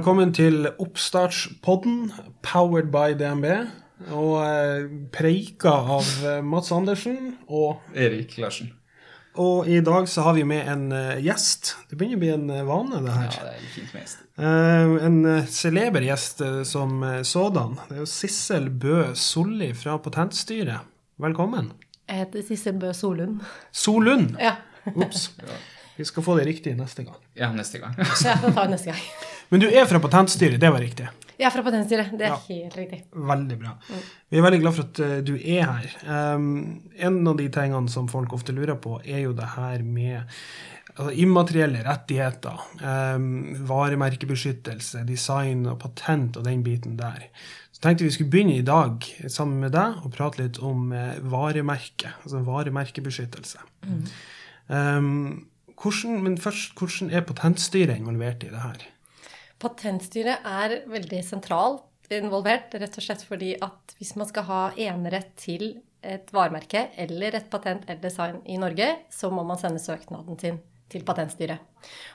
Velkommen til oppstartspodden, powered by DNB. Og eh, preika av eh, Mats Andersen. Og, Erik Larsen. og i dag så har vi med en eh, gjest. Det begynner å bli en eh, vane, det Ja, her. det er fint mest. Eh, en celeber gjest som sådan. Det er jo Sissel Bø Solli fra Patentstyret. Velkommen. Jeg heter Sissel Bø Solund. Solund! Ja. Ops. Vi skal få det riktig neste gang. Ja, neste gang. Så jeg får ta det neste gang. Men du er fra Patentstyret, det var riktig. Jeg er fra Patentstyret. Det er Ja. helt riktig. Veldig bra. Vi er veldig glad for at eh, du er her. Um, en av de tingene som folk ofte lurer på, er jo det her med altså, immaterielle rettigheter. Um, varemerkebeskyttelse, design og patent og den biten der. Så tenkte vi skulle begynne i dag sammen med deg og prate litt om eh, varemerke, altså varemerkebeskyttelse. Um, hvordan, men først, hvordan er Patentstyret involvert i det her? Patentstyret er veldig sentralt involvert, rett og slett fordi at hvis man skal ha enerett til et varemerke eller et patent eller design i Norge, så må man sende søknaden sin til Patentstyret.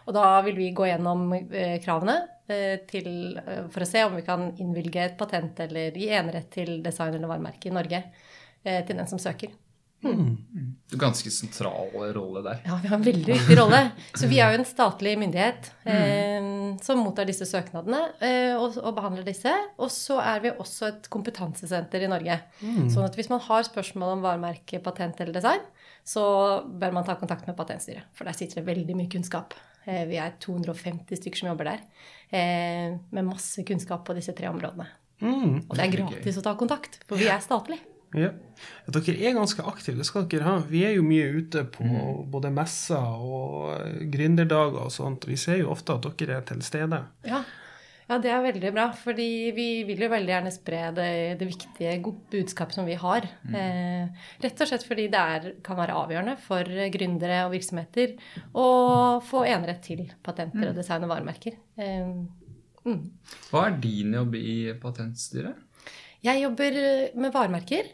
Og da vil vi gå gjennom eh, kravene eh, til, eh, for å se om vi kan innvilge et patent eller gi enerett til design eller varemerke i Norge til den som søker. Ganske sentral rolle der. Ja, vi har en veldig viktig rolle. Så vi er jo en statlig myndighet eh, som mottar disse søknadene eh, og, og behandler disse. Og så er vi også et kompetansesenter i Norge. Sånn at hvis man har spørsmål om varemerke, patent eller design, så bør man ta kontakt med Patentstyret. For der sitter det veldig mye kunnskap. Eh, vi er 250 stykker som jobber der, eh, med masse kunnskap på disse tre områdene. Mm. Og det er gratis å ta kontakt, for vi er statlig. Ja. Dere er ganske aktive, det skal dere ha. Vi er jo mye ute på både messer og eh, gründerdager og sånt. Vi ser jo ofte at dere er til stede. Ja. ja, det er veldig bra. Fordi vi vil jo veldig gjerne spre det, det viktige budskapet som vi har. Eh, rett og slett fordi det er, kan være avgjørende for gründere og virksomheter å få enerett til patenter og design og varemerker. Eh, mm. Hva er din jobb i Patentstyret? Jeg jobber med varemerker,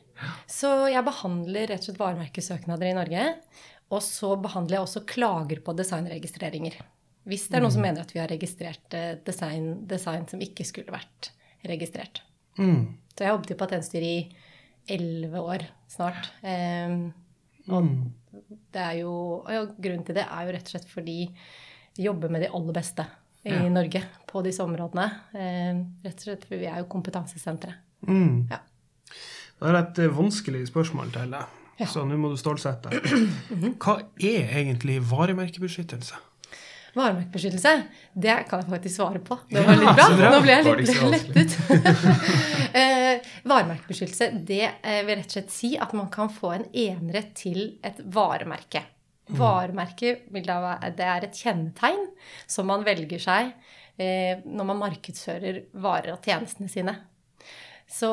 så jeg behandler rett og slett varemerkesøknader i Norge. Og så behandler jeg også klager på designregistreringer. Hvis det er noen som mener at vi har registrert eh, design, design som ikke skulle vært registrert. Mm. Så jeg har jobbet i Patentstyret i elleve år snart. Um, og det er jo, og grunnen til det er jo rett og slett fordi vi jobber med de aller beste i Ja. Norge på disse områdene. Um, rett og slett fordi vi er jo kompetansesenteret. Mm. Ja. Det er et eh, vanskelig spørsmål til deg, Ja. så nå må du stålsette deg. Hva er egentlig varemerkebeskyttelse? Varemerkebeskyttelse, det kan jeg faktisk svare på. Det var litt bra. Nå ble jeg litt lettet. eh, varemerkebeskyttelse, det eh, vil rett og slett si at man kan få en enerett til et varemerke. Varemerke da være, det er et kjennetegn som man velger seg eh, når man markedsfører varer og tjenestene sine. Så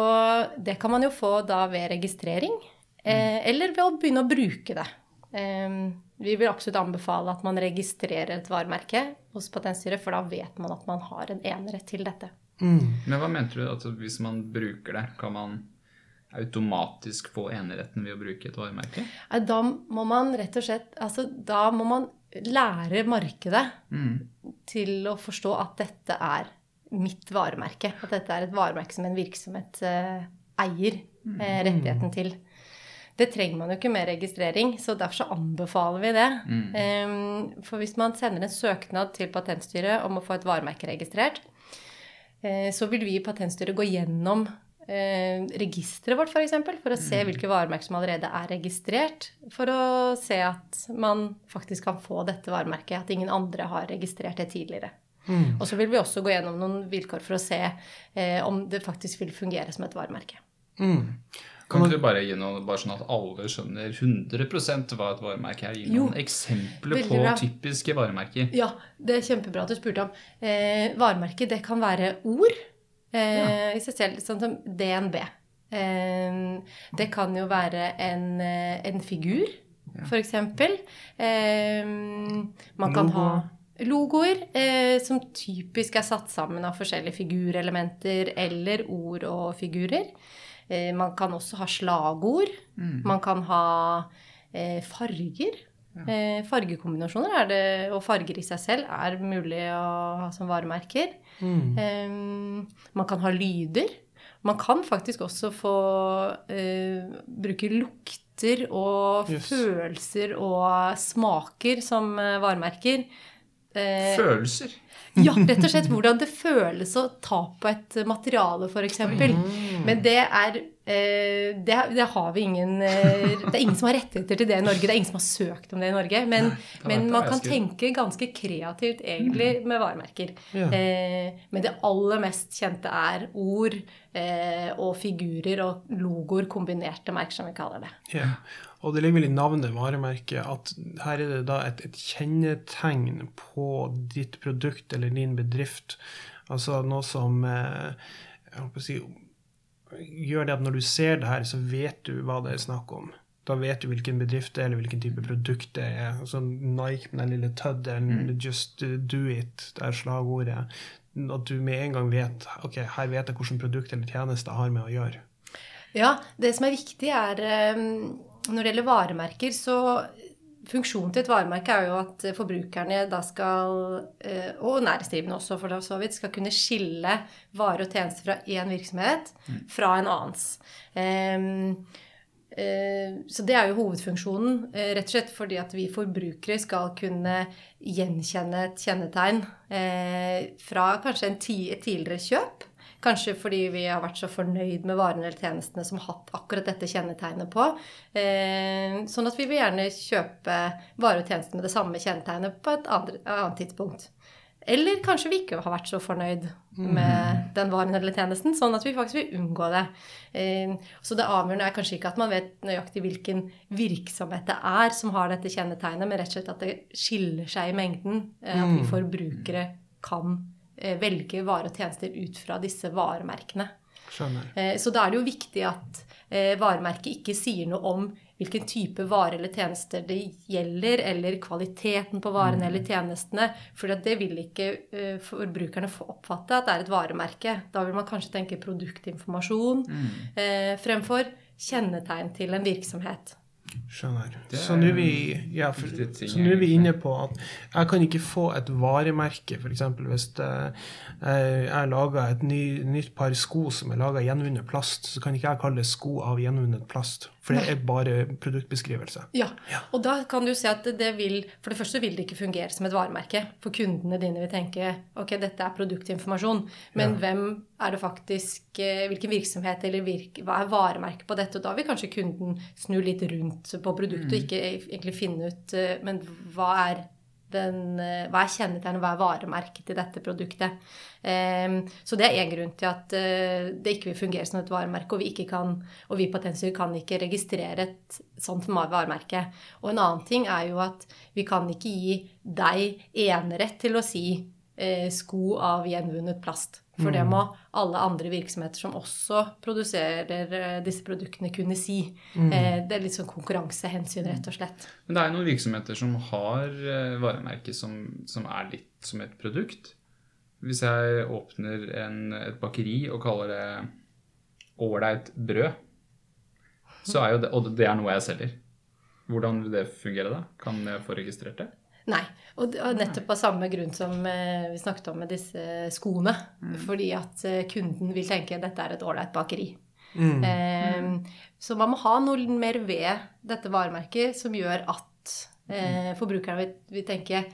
det kan man jo få da ved registrering, eh, eller ved å begynne å bruke det. Eh, vi vil absolutt anbefale at man registrerer et varemerke hos Patentstyret, for da vet man at man har en enerett til dette. Mm. Men hva mente du? At hvis man bruker det, kan man automatisk få eneretten ved å bruke et varemerke? Nei, Da må man rett og slett Altså, da må man lære markedet Mm. til å forstå at dette er mitt varemerke. At dette er et varemerke som en virksomhet eh, eier eh, rettigheten til. Det trenger man jo ikke med registrering, så derfor så anbefaler vi det. Em, for hvis man sender en søknad til Patentstyret om å få et varemerke registrert, eh, så vil vi i Patentstyret gå gjennom registeret vårt, f.eks., for, eksempel, for å se hvilke varemerker som allerede er registrert. For å se at man faktisk kan få dette varemerket, at ingen andre har registrert det tidligere. Og så vil vi også gå gjennom noen vilkår for å se eh, om det faktisk vil fungere som et varemerke. Mm. Kan ikke du bare gi noe, bare sånn at alle skjønner 100 hva et varemerke er? Gi Jo, noen eksempler på bra. typiske varemerker. Ja, det er kjempebra at du spurte om. Eh, varemerke, det kan være ord eh, i seg selv, sånn som DNB. Eh, det kan jo være en, eh, en figur, for eksempel. Eh, man kan Logo. ha logoer eh, som typisk er satt sammen av forskjellige figurelementer eller ord og figurer. Eh, man kan også ha slagord. Man kan ha eh, farger. Eh, fargekombinasjoner er det, og farger i seg selv er mulig å ha som varemerker. Eh, man kan ha lyder. Man kan faktisk også få eh, bruke lukter og Yes. følelser og smaker som varemerker. Eh, Følelser. ja, rett og slett hvordan det føles å ta på et materiale, f.eks. Men det er eh, det, det har vi ingen eh, Det er ingen som har rettigheter til det i Norge. Det er ingen som har søkt om det i Norge. Men, Nei, men man kan tenke ganske kreativt egentlig med varemerker. Ja. Eh, men det aller mest kjente er ord eh, og figurer og logoer, kombinerte merker, som vi kaller det. Ja. Og det ligger vel i navnet varemerket at her er det da et, et kjennetegn på ditt produkt eller din bedrift. Altså noe som eh, jeg håper å si, gjør det at når du ser det her, så vet du hva det er snakk om. Da vet du hvilken bedrift det er, eller hvilken type produkt det er. Altså Nike med den lille tøddelen, 'just do it', det er slagordet. At du med en gang vet ok, her vet jeg hvilket produkt eller tjeneste jeg har med å gjøre. Ja, det som er viktig er eh, Når det gjelder varemerker, så Funksjonen til et varemerke er jo at forbrukerne da skal, eh, og næringsdrivende også for så vidt, skal kunne skille varer og tjenester fra én virksomhet fra en annens. Ehm, eh, Så det er jo hovedfunksjonen, eh, rett og slett fordi at vi forbrukere skal kunne gjenkjenne et kjennetegn fra kanskje en et tidligere kjøp. Kanskje fordi vi har vært så fornøyd med varene eller tjenestene som har hatt akkurat dette kjennetegnet på. Eh, sånn at vi vil gjerne kjøpe varer og tjenester med det samme kjennetegnet på et andre, annet tidspunkt. Eller kanskje vi ikke har vært så fornøyd med den varen eller tjenesten, sånn at vi faktisk vil unngå det. Eh, Så det avgjørende er kanskje ikke at man vet nøyaktig hvilken virksomhet det er som har dette kjennetegnet, men rett og slett at det skiller seg i mengden. eh, At vi forbrukere kan velge varer og tjenester ut fra disse varemerkene. Skjønner. Eh, Så da er det jo viktig at eh, varemerket ikke sier noe om hvilken type vare eller tjenester det gjelder, eller kvaliteten på varene eller tjenestene. For det vil ikke eh, forbrukerne få oppfatte at det er et varemerke. Da vil man kanskje tenke produktinformasjon mm. fremfor kjennetegn til en virksomhet. Skjønner. Det Så nå er vi, er ja, for, ting, så nå er vi inne på at jeg kan ikke få et varemerke, f.eks. hvis eh, jeg lager et ny, nytt par sko som er laga av gjenvunnet plast, så kan ikke jeg kalle det sko av gjenvunnet plast. For det er bare produktbeskrivelse. Ja, og da kan du se at det vil For det første vil det ikke fungere som et varemerke. For kundene dine vil tenke ok, dette er produktinformasjon, men Ja. hvem er det faktisk eh, Hvilken virksomhet eller virk, hva er varemerket på dette? Og da vil kanskje kunden snu litt rundt på produktet og ikke egentlig finne ut eh, Men hva er den, eh, hva er kjennetegnet, hva er varemerket til dette produktet? Um, så det er én grunn til at uh, det ikke vil fungere som et varemerke, og vi, ikke kan, og vi Potensier kan ikke registrere et sånt varemerke. Og en annen ting er jo at vi kan ikke gi deg enerett til å si uh, sko av gjenvunnet plast. For det må alle andre virksomheter som også produserer eh, disse produktene, kunne si. Mm. det er litt sånn konkurransehensyn, rett og slett. Men det er jo noen virksomheter som har varemerket varemerke som, som er litt som et produkt. Hvis jeg åpner en, et bakeri og kaller det ålreit brød, så er jo det, og det er noe jeg selger. Hvordan vil det fungere da? Kan jeg få registrert det? Nei. Og og nettopp av samme grunn som eh, vi snakket om med disse skoene. Fordi at eh, kunden vil tenke dette er et ålreit bakeri. Mm. Eh, så man må ha noe mer ved dette varemerket som gjør at eh, forbrukerne vil, vil tenke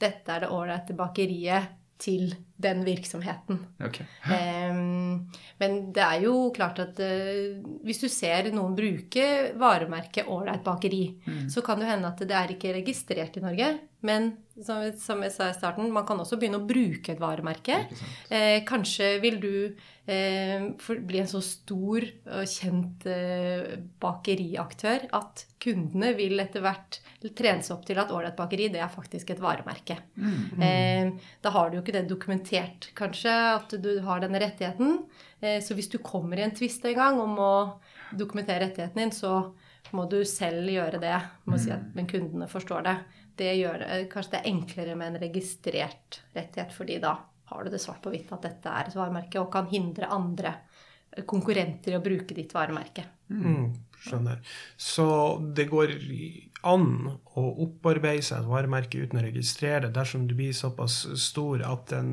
dette er det ålreite bakeriet til den virksomheten. Okay. Ehm, men det er jo klart at eh, hvis du ser noen bruke varemerket ålreit bakeri, så kan det hende at det er ikke registrert i Norge. Men som, som jeg sa i starten, man kan også begynne å bruke et varemerke. Eh, kanskje vil du eh, for, bli en så stor og kjent bakeriaktør at kundene vil etter hvert trene seg opp til at ålreit bakeri, det er faktisk et varemerke. Eh, da har du jo ikke det dokumentert, kanskje, at du har denne rettigheten. Eh, så hvis du kommer i en tvist en gang om å dokumentere rettigheten din, så må du selv gjøre det. Må si at, men kundene forstår det. Det gjør Kanskje det er enklere med en registrert rettighet, fordi da har du det svart på hvitt at dette er et varemerke, og kan hindre andre konkurrenter i å bruke ditt varemerke. Mm. Skjønner. Så det går an å opparbeide seg et varemerke uten å registrere det, dersom du blir såpass stor at en,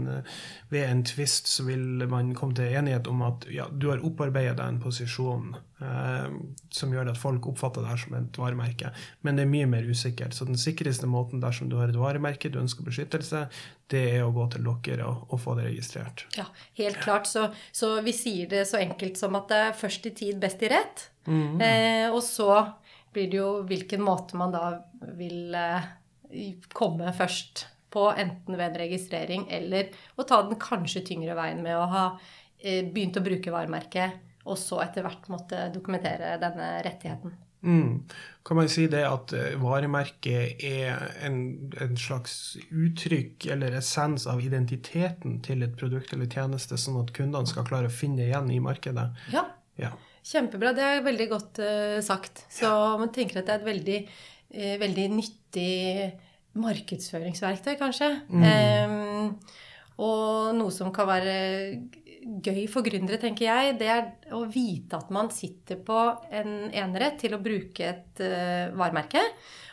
ved en tvist så vil man komme til enighet om at ja, du har opparbeidet deg en posisjon eh, som gjør at folk oppfatter det som et varemerke. Men det er mye mer usikkert. Så den sikreste måten dersom du har et varemerke du ønsker beskyttelse, det er å gå til dere og, og få det registrert. Ja, helt klart. Så, så, vi sier det så enkelt som at det er først i tid, best i rett. Mm. Eh, og så blir det jo hvilken måte man da vil eh, komme først på, enten ved en registrering eller å ta den kanskje tyngre veien med å ha eh, begynt å bruke varemerket, og så etter hvert måtte dokumentere denne rettigheten. Mm. Kan man si det at eh, varemerket er en, en, slags uttrykk eller essens av identiteten til et produkt eller tjeneste, sånn at kundene skal klare å finne igjen i markedet? Ja. Ja. Kjempebra. Det er veldig godt uh, sagt. Så man tenker at det er et veldig, uh, veldig nyttig markedsføringsverktøy, kanskje. Mm. Um, og noe som kan være gøy for gründere, tenker jeg, det er å vite at man sitter på en enerett til å bruke et uh, varemerke.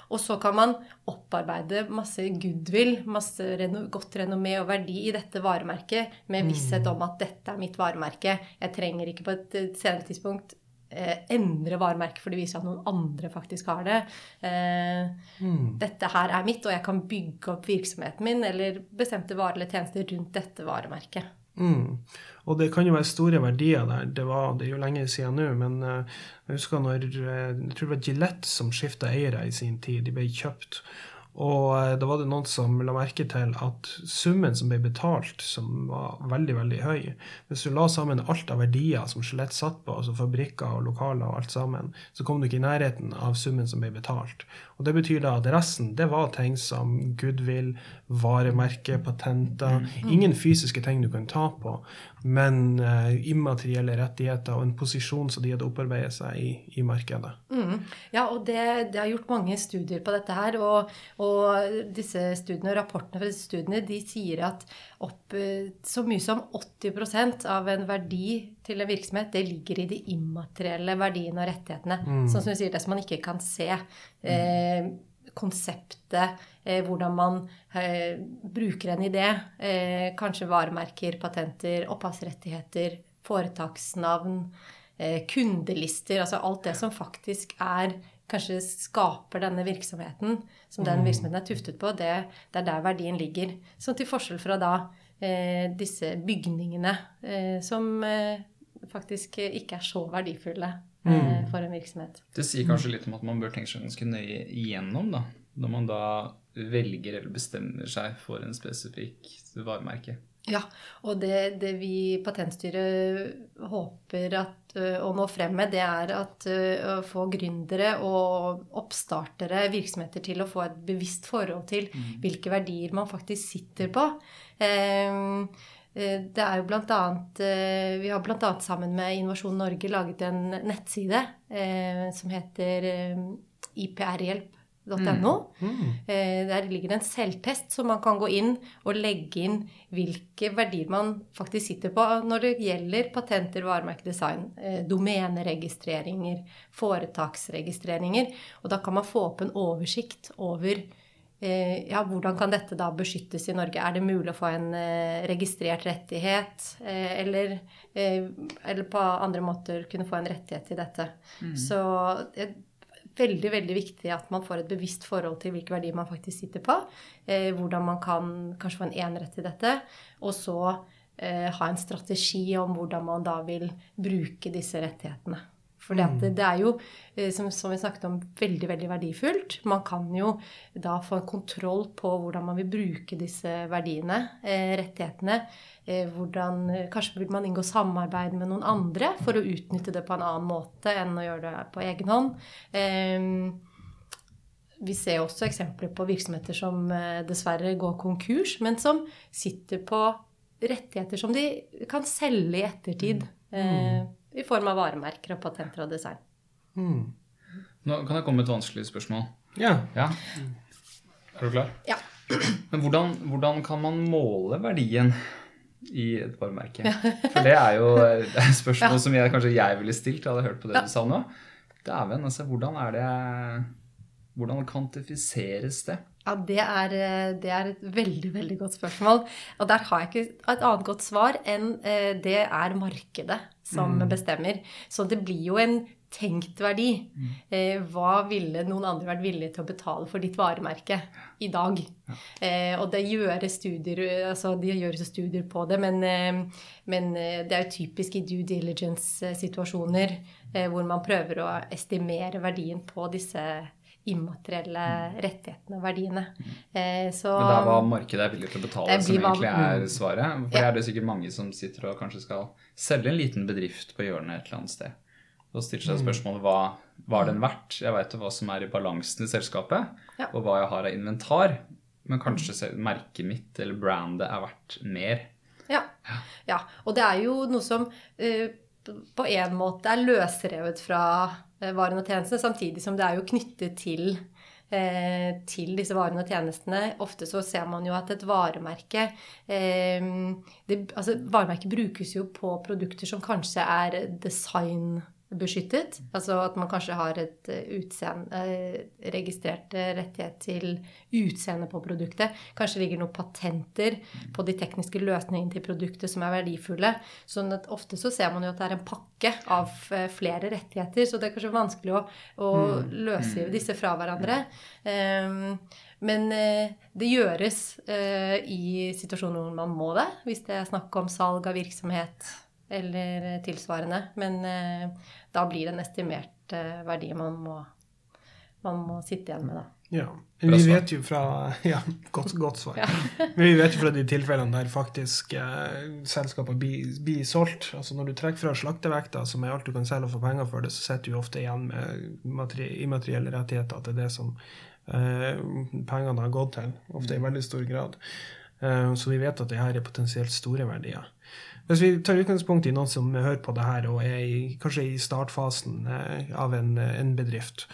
Og så kan man opparbeide masse goodwill, masse godt renommé og verdi i dette varemerket med mm. visshet om at dette er mitt varemerke. Jeg trenger ikke på et senere tidspunkt eh, endre varemerket for det viser at noen andre faktisk har det. Eh, mm. Dette her er mitt, og jeg kan bygge opp virksomheten min eller bestemte varer eller tjenester rundt dette varemerket. Mm. Og det kan jo være store verdier der. Det, var, det er jo lenge siden nå, men uh, jeg husker når uh, jeg tror det var Gillette som skifta eiere i sin tid. De ble kjøpt. Og uh, da var det noen som la merke til at summen som ble betalt, som var veldig veldig høy Hvis du la sammen alt av verdier som Skjelett satt på, altså fabrikker og lokaler og alt sammen, så kom du ikke i nærheten av summen som ble betalt. Og Det betyr da at resten det var ting som goodwill, varemerke, patenter. Mm. Ingen fysiske ting du kan ta på, men uh, immaterielle rettigheter og en posisjon som de hadde opparbeidet seg i, i markedet. Mm. Ja, og det, det, har gjort mange studier på dette her. Og, og disse studiene og rapportene fra disse studiene de sier at opp eh, så mye som 80% av en verdi til en virksomhet, det ligger i de immaterielle verdiene og rettighetene. Mm. Sånn som du sier, det som man ikke kan se. Eh, konseptet, hvordan man eh, bruker en idé. Eh, kanskje varemerker, patenter, opphavsrettigheter, foretaksnavn, eh, kundelister. Altså alt det som faktisk er kanskje skaper denne virksomheten, som den mm. virksomheten er tuftet på, det, det er der verdien ligger. Sånn til forskjell fra da eh, disse bygningene eh, som eh, faktisk ikke er så verdifulle eh, mm. for en virksomhet. Det sier kanskje litt om at man bør tenke seg ganske nøye igjennom, da. Når man da velger eller bestemmer seg for en spesifikk varemerke. Ja, og det, det vi Patentstyret håper at, å nå frem med, det er at å få gründere og oppstartere, virksomheter, til å få et bevisst forhold til mm. hvilke verdier man faktisk sitter på. Det er jo blant annet, Vi har bl.a. sammen med Innovasjon Norge laget en nettside som heter IPR-hjelp .no. Mm. mm. Eh, der ligger det en selvtest, så man kan gå inn og legge inn hvilke verdier man faktisk sitter på når det gjelder patenter, varemerkedesign, eh, domeneregistreringer, foretaksregistreringer. Og da kan man få opp en oversikt over eh, ja, hvordan kan dette da beskyttes i Norge? Er det mulig å få en registrert rettighet? eller, eller på andre måter kunne få en rettighet til dette. Mm. Så veldig veldig viktig at man får et bevisst forhold til hvilke verdier man faktisk sitter på. Eh, hvordan man kan kanskje få en enerett til dette. Og så eh, ha en strategi om hvordan man da vil bruke disse rettighetene. For det, mm. det, er jo, eh, som, som, vi snakket om, veldig veldig verdifullt. Man kan jo da få kontroll på hvordan man vil bruke disse verdiene, eh, rettighetene. Eh, hvordan, kanskje vil man inngå samarbeid med noen andre for å utnytte det på en annen måte enn å gjøre det på egen hånd. Eh, vi ser også eksempler på virksomheter som dessverre går konkurs, men som sitter på rettigheter som de kan selge i ettertid. Mm. Eh, i form av varemerker og patenter og design. Mm. Nå kan jeg komme med et vanskelig spørsmål. Ja. ja. Er du klar? Ja. Men hvordan, hvordan, kan man måle verdien i et varemerke? For det er jo et spørsmål ja. som jeg, kanskje jeg ville stilt, jeg hadde hørt på det ja. du sa nå. Dæven, altså, hvordan er det Hvordan kvantifiseres det? Ja, det er, eh, det er, et veldig veldig godt spørsmål. Og der har jeg ikke et annet godt svar enn eh, det er markedet som mm. bestemmer. Så det blir jo en tenkt verdi. Mm. Eh, hva ville noen andre vært villige til å betale for ditt varemerke i dag? Ja. Og det gjøres studier, altså de gjøres studier på det, men, men, det er jo typisk i due diligence-situasjoner hvor man prøver å estimere verdien på disse immaterielle mm. rettighetene og verdiene. Mm. Eh, så, Men det er hva markedet er villig til å betale, som egentlig er svaret? For ja. er det sikkert mange som sitter og kanskje skal selge en liten bedrift på hjørnet et eller annet sted og stiller seg mm. spørsmålet hva var den verdt? Jeg veit hva som er i balansen i selskapet, ja. og hva jeg har av inventar. Men kanskje merket mitt eller brandet er verdt mer. Ja. ja. Og det er jo noe som uh, på en måte er løsrevet fra varene og tjenestene, samtidig som det er jo knyttet til uh, til disse varene og tjenestene. Ofte så ser man jo at et varemerke det, altså Varemerket brukes jo på produkter som kanskje er design beskyttet. Altså at man kanskje har et eh, utseende, eh, registrert eh, rettighet til utseende på produktet. Kanskje ligger noen patenter på de tekniske løsningene til produktet som er verdifulle. sånn at ofte så ser man jo at det er en pakke av flere rettigheter, så det er kanskje vanskelig å, å mm. løse disse fra hverandre. Um, men det gjøres i situasjoner hvor man må det, hvis det er snakk om salg av virksomhet eller tilsvarende. Men eh, da blir det en estimert eh, verdi man må, man må sitte igjen med, da. Ja. Men vi vet jo fra Ja, godt, godt svar. Ja. Men vi vet jo fra de tilfellene der faktisk eh, selskaper blir, blir, solgt altså Når du trekker fra slaktevekta, som er alt du kan selge og få penger for det, så sitter du ofte igjen med immaterielle rettigheter til det som eh, pengene har gått til. Ofte i veldig stor grad. Eh, så vi vet at det her er potensielt store verdier. Hvis vi tar utgangspunkt i noen som hører på det her og er i, kanskje i startfasen eh, av en, en, bedrift,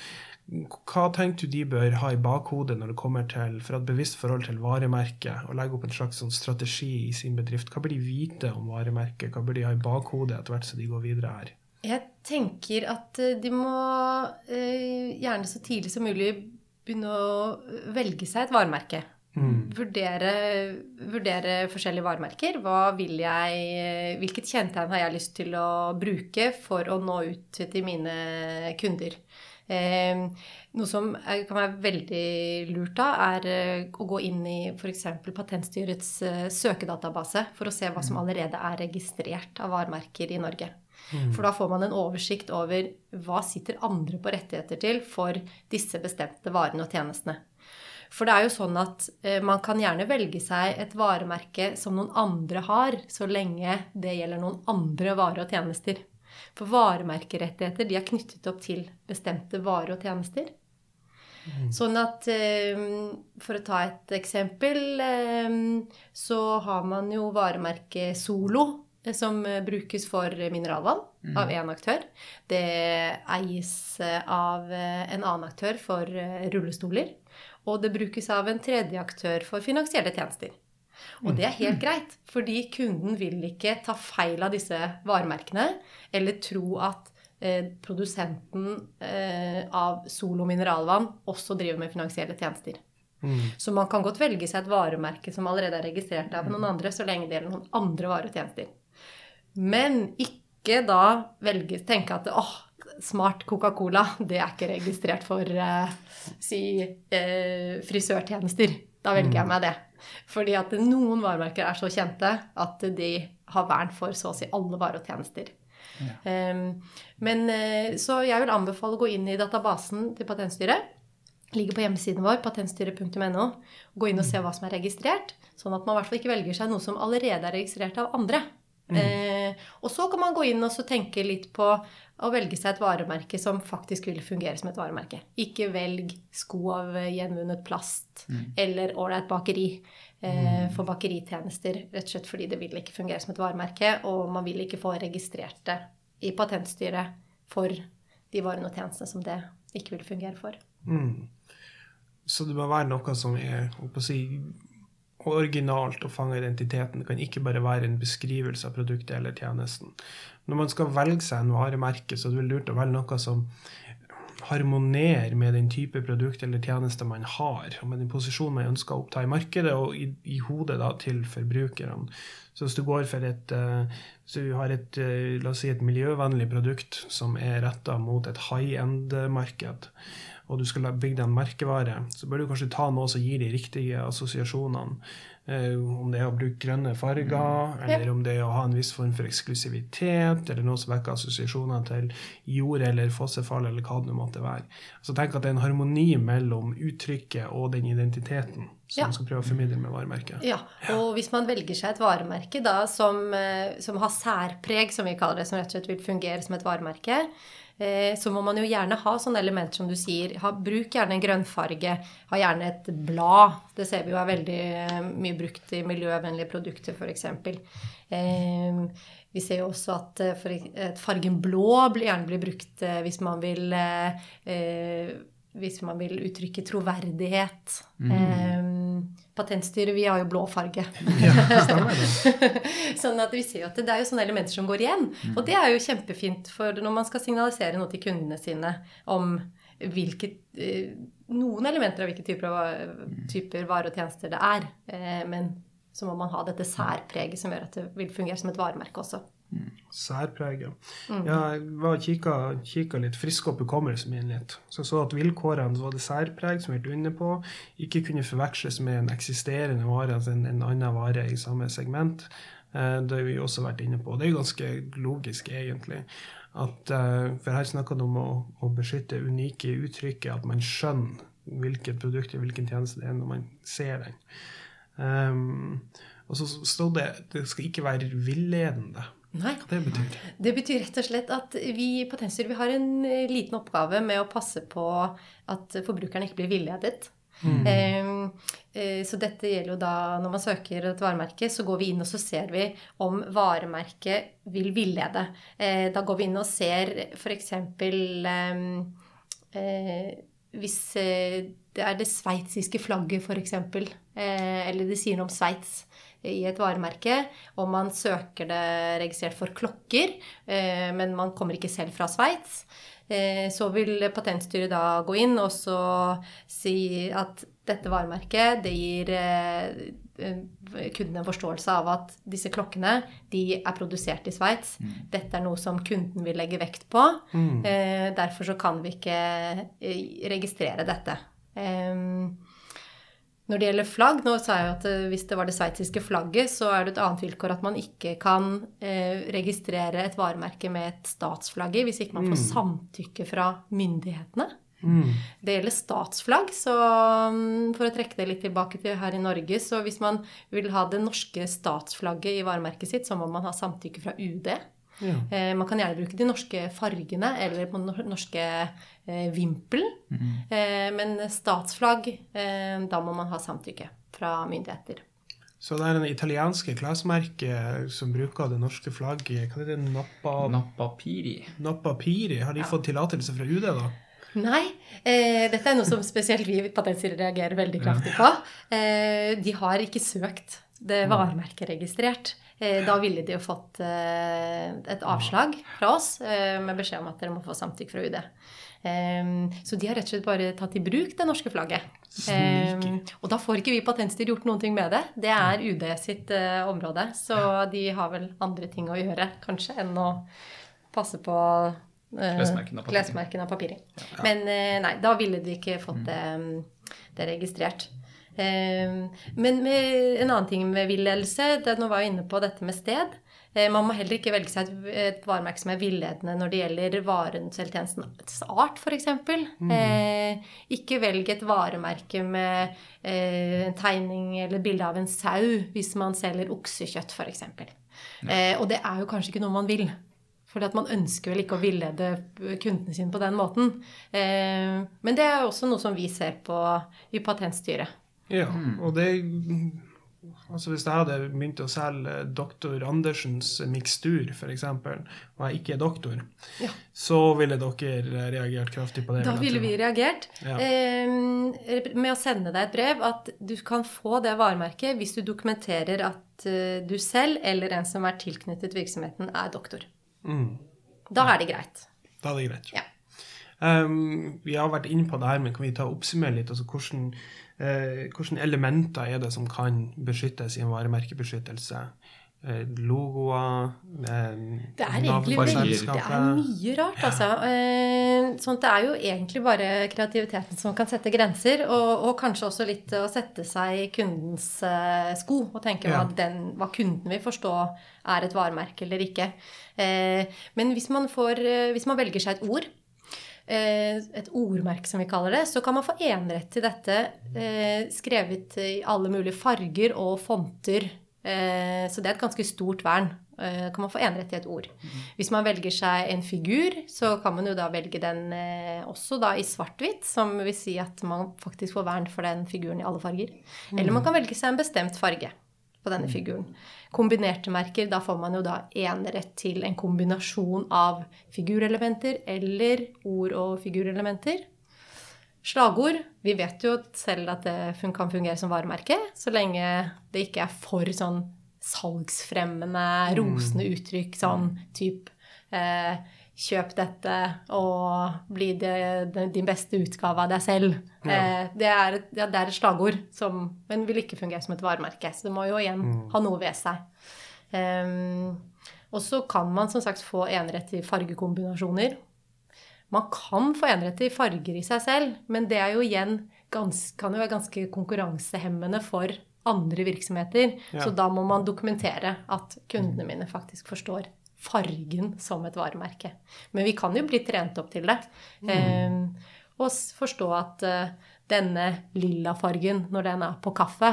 hva tenker du de bør ha i bakhodet når det kommer til for et bevisst forhold til varemerket, og legge opp en slags sånn strategi i sin bedrift? Hva bør de vite om varemerket? Hva bør de ha i bakhodet etter hvert som de går videre her? Jeg tenker at eh, de må eh, gjerne så tidlig som mulig begynne å velge seg et varemerke. Mm. Vurdere, vurdere, forskjellige varemerker. Jeg, hvilket kjennetegn har jeg lyst til å bruke for å nå ut til mine kunder? Eh, noe som kan være veldig lurt da, er eh, å gå inn i f.eks. Patentstyrets eh, søkedatabase for å se hva som mm. allerede er registrert av varemerker i Norge. Mm. For da får man en oversikt over hva sitter andre på rettigheter til for disse bestemte varene og tjenestene. For det er jo sånn at eh, man kan gjerne velge seg et varemerke som noen andre har, så lenge det gjelder noen andre varer og tjenester. For varemerkerettigheter de er knyttet opp til bestemte varer og tjenester. Mm. Sånn at eh, For å ta et eksempel, eh, så har man jo varemerket Solo. Som brukes for mineralvann mm. av én aktør. Det eies av en annen aktør for rullestoler og det brukes av en tredje aktør for finansielle tjenester. Og det er helt greit, fordi kunden vil ikke ta feil av disse varemerkene eller tro at eh, produsenten eh, av Solo mineralvann også driver med finansielle tjenester. Mm. Så man kan godt velge seg et varemerke som allerede er registrert av noen andre, så lenge det gjelder noen andre varer og tjenester. Men ikke da velge, tenke at åh, smart Coca-Cola, det er ikke registrert for uh, si uh, frisørtjenester. Da velger jeg mm. meg det. Fordi at noen varemerker er så kjente at de har vern for så å si alle varer og tjenester. Ja. Um, men uh, Så jeg vil anbefale å gå inn i databasen til Patentstyret. Ligger på hjemmesiden vår, patentstyret.no. Gå inn og se mm. hva som er registrert, sånn at man i hvert fall ikke velger seg noe som allerede er registrert av andre. Mm. Eh, og så kan man gå inn og tenke litt på å velge seg et varemerke som faktisk vil fungere som et varemerke. Ikke velg sko av gjenvunnet plast mm. eller ålreit bakeri eh, mm. for bakeritjenester. Rett og slett fordi det vil ikke fungere som et varemerke, og man vil ikke få registrert det i patentstyret for de varene og tjenestene som det ikke vil fungere for. Mm. Så det må være noe som er å si, originalt og fange identiteten. Kan ikke bare være en beskrivelse av produktet eller tjenesten. Når man skal velge seg en varemerke, så er det lurt å velge noe som harmonerer med den type produkt eller tjeneste man har, og med den posisjonen man ønsker å oppta i markedet og i, i hodet da, til forbrukerne. Så hvis du går for et så hvis du har et, uh, la oss si et miljøvennlig produkt som er retta mot et high end-marked, og du skal bygge deg en merkevare, så bør du kanskje ta noe som gir de riktige assosiasjonene. Eh, om det er å bruke grønne farger, mm. eller om det er å ha en viss form for eksklusivitet, eller noe som vekker assosiasjoner til jord eller fossefall, eller hva det måtte være. Så tenk at det er en harmoni mellom uttrykket og den identiteten som ja. man skal prøve å formidle med varemerket. Ja, og hvis man velger seg et varemerke da, som, eh, som har særpreg, som vi kaller det, som rett og slett vil fungere som et varemerke, så må man jo gjerne ha sånne elementer som du sier. Ha, bruk gjerne en grønnfarge. Ha gjerne et blad. Det ser vi jo er veldig eh, mye brukt i miljøvennlige produkter, f.eks. Eh, vi ser jo også at, for, fargen blå gjerne blir brukt hvis man vil hvis man vil uttrykke troverdighet. Mm. Eh, patentstyret, vi har jo blå farge. Ja, sånn at vi ser jo at det, er jo sånne elementer som går igjen. Mm. Og det er jo kjempefint for når man skal signalisere noe til kundene sine om hvilke, eh, noen elementer av hvilke typer, typer varer og tjenester det er. Eh, men så må man ha dette særpreget som gjør at det vil fungere som et varemerke også. Særpreget. Mm. Jeg var kikka, kikka litt, frisk opp hukommelsen min litt. Så jeg så at vilkårene var det særpreg, som vi var inne på, ikke kunne forveksles med en eksisterende vare, altså en, en annen vare i samme segment. Eh, det har vi også vært inne på. Det er jo ganske logisk, egentlig. At, eh, for her snakker det om å, å beskytte unike uttrykket, at man skjønner hvilket produkt eller hvilken tjeneste det er når man ser den. Um, og så stod det det skal ikke være villedende. Nei. Hva det betyr det? betyr rett og slett at vi på Tensur har en eh, liten oppgave med å passe på at forbrukerne ikke blir villedet. Mm. Eh, så dette gjelder jo da når man søker et varemerke, så går vi inn og så ser vi om varemerket vil villede. Eh, da går vi inn og ser f.eks. Eh, eh, hvis eh, det er det sveitsiske flagget, f.eks., eh, eller det sier noe om Sveits i et varemerke, og man søker det registrert for klokker, eh, men man kommer ikke selv fra Sveits, eh, så vil Patentstyret da gå inn og så si at dette varemerket det gir eh, kunden en forståelse av at disse klokkene de er produsert i Sveits. Mm. Dette er noe som kunden vil legge vekt på. Mm. derfor så kan vi ikke registrere dette. Når det gjelder flagg, nå sa jeg at eh, hvis det var det sveitsiske flagget, så er det et annet vilkår at man ikke kan eh, registrere et varemerke med et statsflagg i hvis ikke man får mm. samtykke fra myndighetene. Mm. Det gjelder statsflagg, så mm, for å trekke det litt tilbake til her i Norge, så hvis man vil ha det norske statsflagget i varemerket sitt, så må man ha samtykke fra UD. Ja. Eh, man kan gjerne bruke de norske fargene eller på norske eh, vimpelen. Mm. Eh, men statsflagg, eh, da må man ha samtykke fra myndigheter. Så det er en italienske klesmerke som bruker det norske flagget. Hva er det? Nappa... Nappa Piri. Nappa Piri. Har de ja. fått tillatelse fra UD, da? Nei. Eh, dette er noe som spesielt vi i Patentstyret reagerer veldig kraftig på. Eh, de har ikke søkt det varemerket registrert. Eh, da ville de jo fått eh, et avslag fra oss eh, med beskjed om at dere må få samtykke fra UD. Så de har rett og slett bare tatt i bruk det norske flagget. Snike. Og da får ikke vi patentstyr gjort noen ting med det. Det er UD sitt område. Så de har vel andre ting å gjøre, kanskje, enn å passe på klesmerken av papiret. Ja. Men nei, da ville de ikke fått det, det registrert. Ehm, men med, en annen ting med villedelse det, Nå var jeg inne på dette med sted. Eh, man må heller ikke velge seg et, et varemerke som er villedende når det gjelder varens eller tjenestens art, f.eks. Mm. Eh, ikke velg et varemerke med eh, en tegning eller bilde av en sau hvis man selger oksekjøtt, f.eks. Eh, og det er jo kanskje ikke noe man vil. For man ønsker vel ikke å villede kundene sine på den måten. Eh, men det er også noe som vi ser på i Patentstyret. Ja, mm. og det Altså Hvis jeg hadde begynt å selge doktor Andersens mikstur, f.eks., og jeg ikke er doktor, ja. så ville dere reagert kraftig på det? Da ville vi reagert ja. eh, med å sende deg et brev at du kan få det varemerket hvis du dokumenterer at uh, du selv eller en som er tilknyttet virksomheten, er doktor. Mm. Da er det greit. Da er det greit. Ja. Um, vi har vært inne på det her, men kan vi ta oppsummere litt? altså hvordan, eh, Hvilke elementer er det som kan beskyttes i en varemerkebeskyttelse? Eh, logoer eh, Det er egentlig veldig, det er mye rart, altså. Sånn det er jo egentlig bare kreativiteten som kan sette grenser, og, og kanskje også litt å sette seg i kundens sko og tenke Ja. hva, den, hva kunden vil forstå er et varemerke eller ikke. Men hvis man, får, hvis man velger seg et ord, et ordmerke som vi kaller det, så kan man få enerett til dette eh, skrevet i alle mulige farger og fonter. Eh, så det er et ganske stort vern. Eh, kan man få enerett til et ord. Hvis man velger seg en figur, så kan man jo da velge den eh, også da i svart-hvitt, som vil si at man faktisk får vern for den figuren i alle farger. Eller man kan velge seg en bestemt farge på denne figuren. Kombinerte merker, da får man jo da enerett til en kombinasjon av figurelementer eller ord og figurelementer. Slagord. Vi vet jo selv at det kan fungere som varemerke, så lenge det ikke er for sånn salgsfremmende, rosende uttrykk, sånn type eh, Kjøp dette og bli det, det, din beste utgave av deg selv. Eh, det, er, et- ja, det er et slagord, som, men vil ikke fungere som et varemerke. Så det må jo igjen ha noe ved seg. Um, og så kan man som sagt få enerett i fargekombinasjoner. Man kan få enerett i farger i seg selv, men det er jo gans, kan jo være ganske konkurransehemmende for andre virksomheter. Ja. Så da må man dokumentere at kundene mine faktisk forstår fargen som et varemerke. Men vi kan jo bli trent opp til det. Eh, og forstå at eh, denne lilla fargen, når den er på kaffe,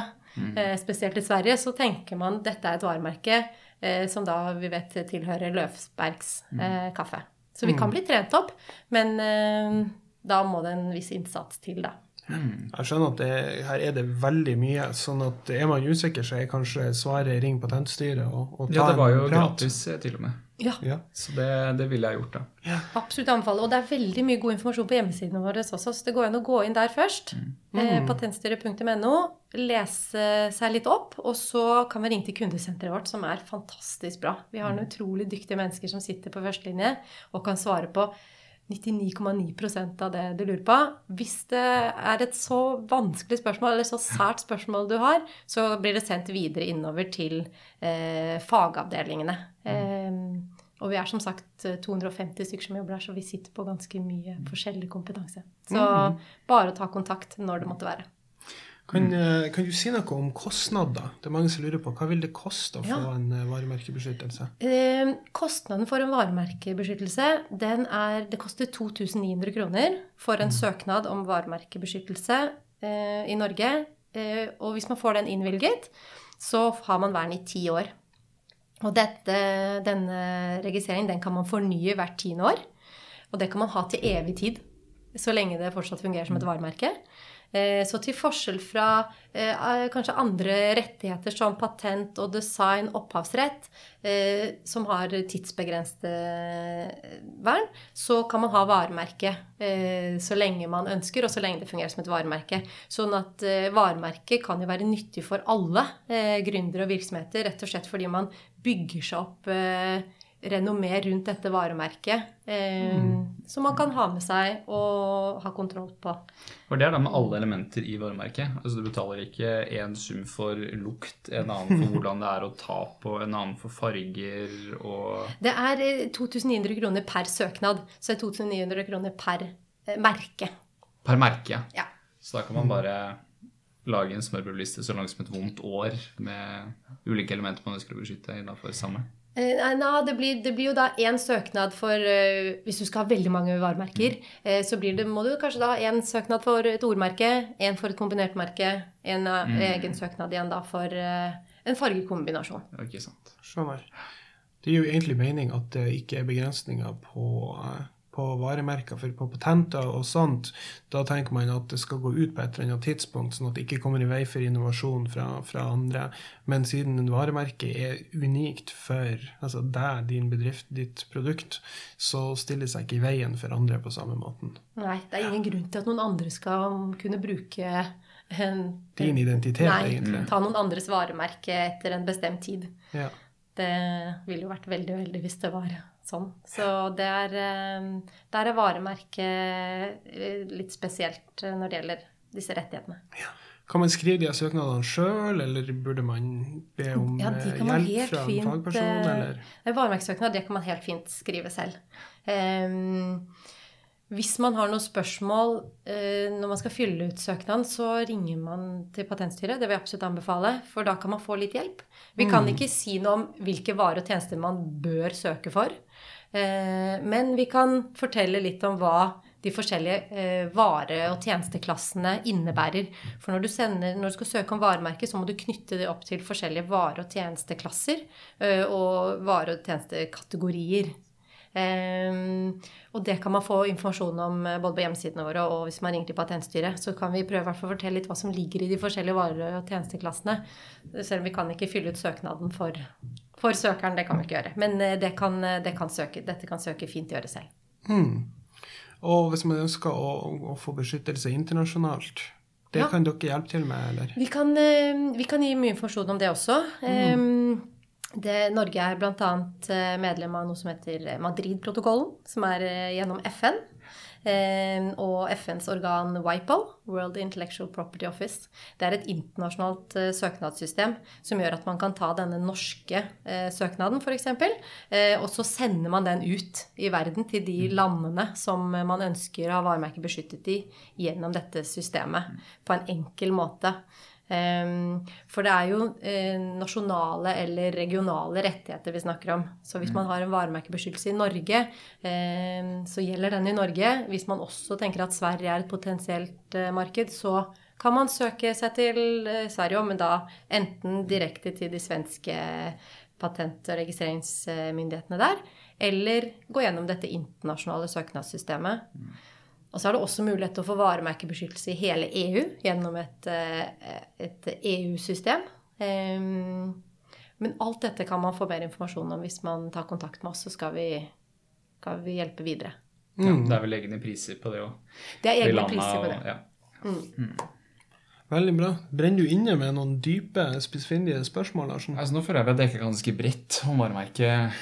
eh, spesielt i Sverige, så tenker man dette er et varemerke eh, som da vi vet tilhører Løfsbergs eh, kaffe. Så vi kan bli trent opp, men eh, da må det en viss innsats til, da. Jeg skjønner at det, her er det veldig mye. sånn at Er man usikker, så er kanskje svaret ring patentstyret og, og ta Ja, det var jo prat. gratis eh, til og med. Ja, Ja. Så det, det ville jeg gjort, da. absolutt anbefale. Og det er veldig mye god informasjon på hjemmesidene våre også, så det går an å gå inn der først. Eh, patentstyret.no, lese seg litt opp, og så kan vi ringe til kundesenteret vårt, som er fantastisk bra. Vi har noen utrolig dyktige mennesker som sitter på førstelinje og kan svare på 99,9% av det du lurer på. Hvis det er et så vanskelig spørsmål, eller så sært spørsmål du har, så blir det sendt videre innover til eh, fagavdelingene. Eh, og vi er som sagt 250 stykker som jobber her, så vi sitter på ganske mye forskjellig kompetanse. Så bare å ta kontakt når det måtte være. Kan, mm. kan du si noe om kostnader? Det er mange som lurer på hva vil det koste å Ja. få en eh, varemerkebeskyttelse? Eh, kostnaden for en varemerkebeskyttelse, den er Det koster 2900 kroner for en søknad om varemerkebeskyttelse eh, i Norge. Eh, og hvis man får den innvilget, så har man vern i ti år. Og dette, denne registreringen den kan man fornye hvert tiende år. Og det kan man ha til evig tid, så lenge det fortsatt fungerer som et varemerke. Eh, Så til forskjell fra eh, kanskje andre rettigheter som patent og design, opphavsrett, eh, som har tidsbegrenste eh, vern, så kan man ha varemerke eh, så lenge man ønsker, og så lenge det fungerer som et varemerke. Sånn at eh, varemerket kan jo være nyttig for alle eh, gründere og virksomheter, rett og slett fordi man bygger seg opp eh, renommé rundt dette varemerket, eh, som man kan ha med seg og ha kontroll på. For det er da med alle elementer i varemerket. Altså Du betaler ikke én sum for lukt, en annen for hvordan det er å ta på, en annen for farger og Det er eh, 2900 kroner per søknad, så det er 2900 kroner per eh, merke. per merke. Ja. Så da kan man bare lage en smørbrødliste så langt som et vondt år med ulike elementer man ønsker å beskytte innenfor samme. Eh, Nei, nei, det, blir, det blir jo da én søknad for uh, Hvis du skal ha veldig mange varemerker, uh, så blir det, må du kanskje da ha én søknad for et ordmerke, én for et kombinert merke, en mm. egen søknad igjen da for uh, en fargekombinasjon. Ja, ikke sant? Skjønner. Det gir jo egentlig mening at det ikke er begrensninger på, eh, på varemerker. For på patenter og sånt, da tenker man at det skal gå ut på et eller annet tidspunkt, sånn at det ikke kommer i vei for innovasjon fra, fra andre. Men siden en varemerke er unikt for altså deg, din bedrift, ditt produkt, så stiller det seg ikke i veien for andre på samme måten. Nei, det er ingen grunn til at noen andre skal kunne bruke en Din identitet, Nei, egentlig. ta noen andres varemerke etter en bestemt tid. Ja. Det ville jo vært veldig uheldig hvis det var sånn. Så det er, eh, der er varemerket eh, litt spesielt eh, når det gjelder disse rettighetene. Kan man skrive de søknadene sjøl, eller burde man be om Ja, hjelp fra en fagperson, eller? Varemerkesøknad det kan man helt fint skrive selv. Um, hvis man har noen spørsmål uh, når man skal fylle ut søknaden, så ringer man til Patentstyret. Det vil jeg absolutt anbefale, for da kan man få litt hjelp. Vi kan ikke si noe om hvilke varer og tjenester man bør søke for. Eh, men vi kan fortelle litt om hva de forskjellige eh, vare- og tjenesteklassene innebærer. For når du, sender, når du skal søke om varemerke, så må du knytte det opp til forskjellige vare- og tjenesteklasser eh, og vare- og tjenestekategorier. Og det kan man få informasjon om både på hjemmesidene våre og hvis man ringer til Patentstyret. Så kan vi prøve å fortelle litt hva som ligger i de forskjellige vare- og tjenesteklassene. Selv om vi kan ikke fylle ut søknaden for, for søkeren. Det kan vi ikke gjøre. Men eh, det kan, det kan søke, dette kan søker fint gjøre selv. Mm. Og hvis man ønsker å, å få beskyttelse internasjonalt, det Ja. kan dere hjelpe til med, eller? Vi kan, eh, vi kan gi mye informasjon om det også. Mm. det, Norge er bl.a. medlem av noe som heter Madrid-protokollen, som er eh, gjennom FN. Eh, Og FNs organ WIPO, World Intellectual Property Office. Det er et internasjonalt eh, søknadssystem som gjør at man kan ta denne norske eh, søknaden, f.eks., eh, og så sender man den ut i verden til de landene som man ønsker å ha varemerket beskyttet i gjennom dette systemet på en enkel måte. Um, for det er jo eh, nasjonale eller regionale rettigheter vi snakker om. Så hvis man har en varemerkebeskyttelse i Norge, eh, så gjelder den i Norge. Hvis man også tenker at Sverige er et potensielt eh, marked, så kan man søke seg til eh, Sverige, men da enten direkte til de svenske patent- og registreringsmyndighetene der, eller gå gjennom dette internasjonale søknadssystemet. Og så er det også mulighet til å få varemerkebeskyttelse i hele EU gjennom et, eh, et EU-system. Ehm, Men alt dette kan man få mer informasjon om hvis man tar kontakt med oss, så skal vi, skal vi hjelpe videre. Ja, det er vel egne priser på det òg. Det er egne priser på det. Ja. Veldig bra. Brenner du inne med noen dype, spissfindige spørsmål, Larsen? Altså, nå føler jeg at jeg dekker ganske bredt om varemerket,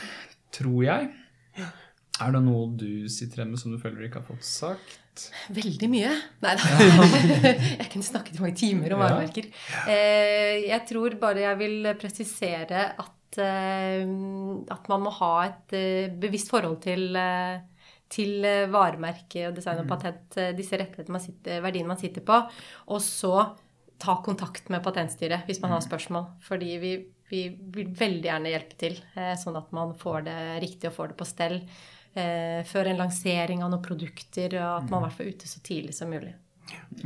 tror jeg. Er det noe du sitter igjen med som du føler du ikke har fått sagt? Veldig mye. Nei da. jeg kunne snakket i mange timer om varemerker. Eh, Jeg tror bare jeg vil presisere at, eh, at man må ha et eh, bevisst forhold til, til varemerke og design og patent, eh, disse rettighetene man sitter, verdiene man sitter på, og så ta kontakt med Patentstyret hvis man har spørsmål. Fordi vi, vi vil veldig gjerne hjelpe til, sånn at man får det riktig og får det på stell eh, før en lansering av noen produkter, og at man i hvert fall er ute så tidlig som mulig.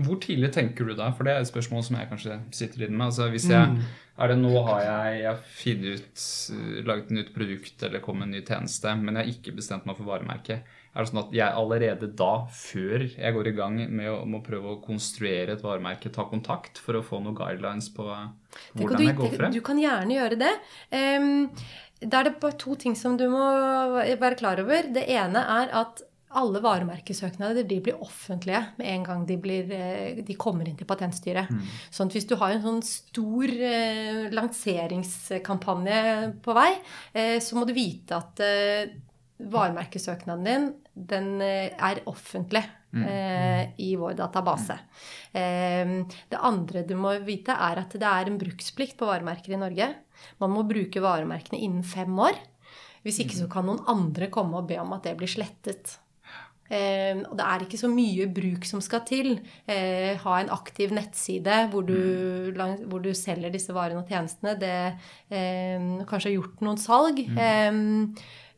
Hvor tidlig tenker du da? For det er et spørsmål som jeg kanskje sitter inne med. Altså, hvis jeg, er det nå har jeg, jeg ut, eh, laget et nytt produkt eller kommet med en ny tjeneste, men jeg har ikke bestemt meg for varemerket. Er det sånn at jeg allerede da, før jeg går i gang med å, med å prøve å konstruere et varemerke, ta kontakt for å få noen guidelines på hvordan du, jeg går frem? Du kan gjerne gjøre det. Em, da er det bare to ting som du må være klar over. Det ene er at alle varemerkesøknader de blir offentlige med en gang de, blir, eh, de kommer inn til Patentstyret. Sånn at hvis du har en sånn stor eh, lanseringskampanje på vei, eh, så må du vite at eh, varemerkesøknaden din den eh, er offentlig eh, i vår database. Eh, det andre du må vite, er at det er en bruksplikt på varemerker i Norge. Man må bruke varemerkene innen fem år. Hvis ikke så kan noen andre komme og be om at det blir slettet. Eh, og det er ikke så mye bruk som skal til. Eh, ha en aktiv nettside hvor du, lang, hvor du selger disse varene og tjenestene. Det eh, Kanskje har gjort noen salg. Eh,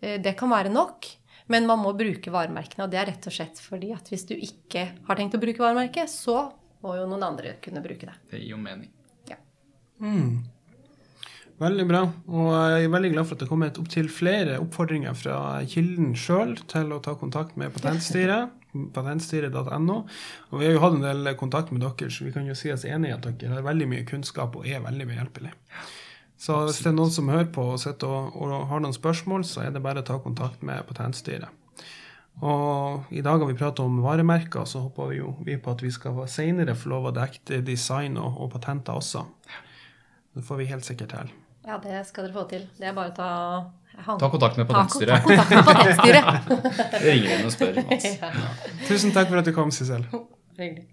eh, det kan være nok. Men man må bruke varemerkene, og det er rett og slett fordi at hvis du ikke har tenkt å bruke varemerket, så må jo noen andre kunne bruke det. Det gir jo mening. Veldig bra. Og jeg er veldig glad for at det kommer opptil flere oppfordringer fra kilden sjøl til å ta kontakt med Patentstyret. Patentstyret.no. Og vi har jo hatt en del kontakt med dere, så vi kan jo si oss enig i at dere har veldig mye kunnskap og er veldig behjelpelige. Så hvis det er noen som hører på og, og har noen spørsmål, så er det bare å ta kontakt med Patentstyret. Og i dag har vi pratet om varemerker, så håper vi jo vi på at vi skal senere få lov å dekke design og, og patenter også. Det får vi helt sikkert til. Ja, det skal dere få til. Det er bare å ta Han- Ta kontakt med Ta Patentstyret. kontakt med Patentstyret. Ringer inn og spør. Mats. Ja, Tusen takk for at du kom, Sissel. hyggelig.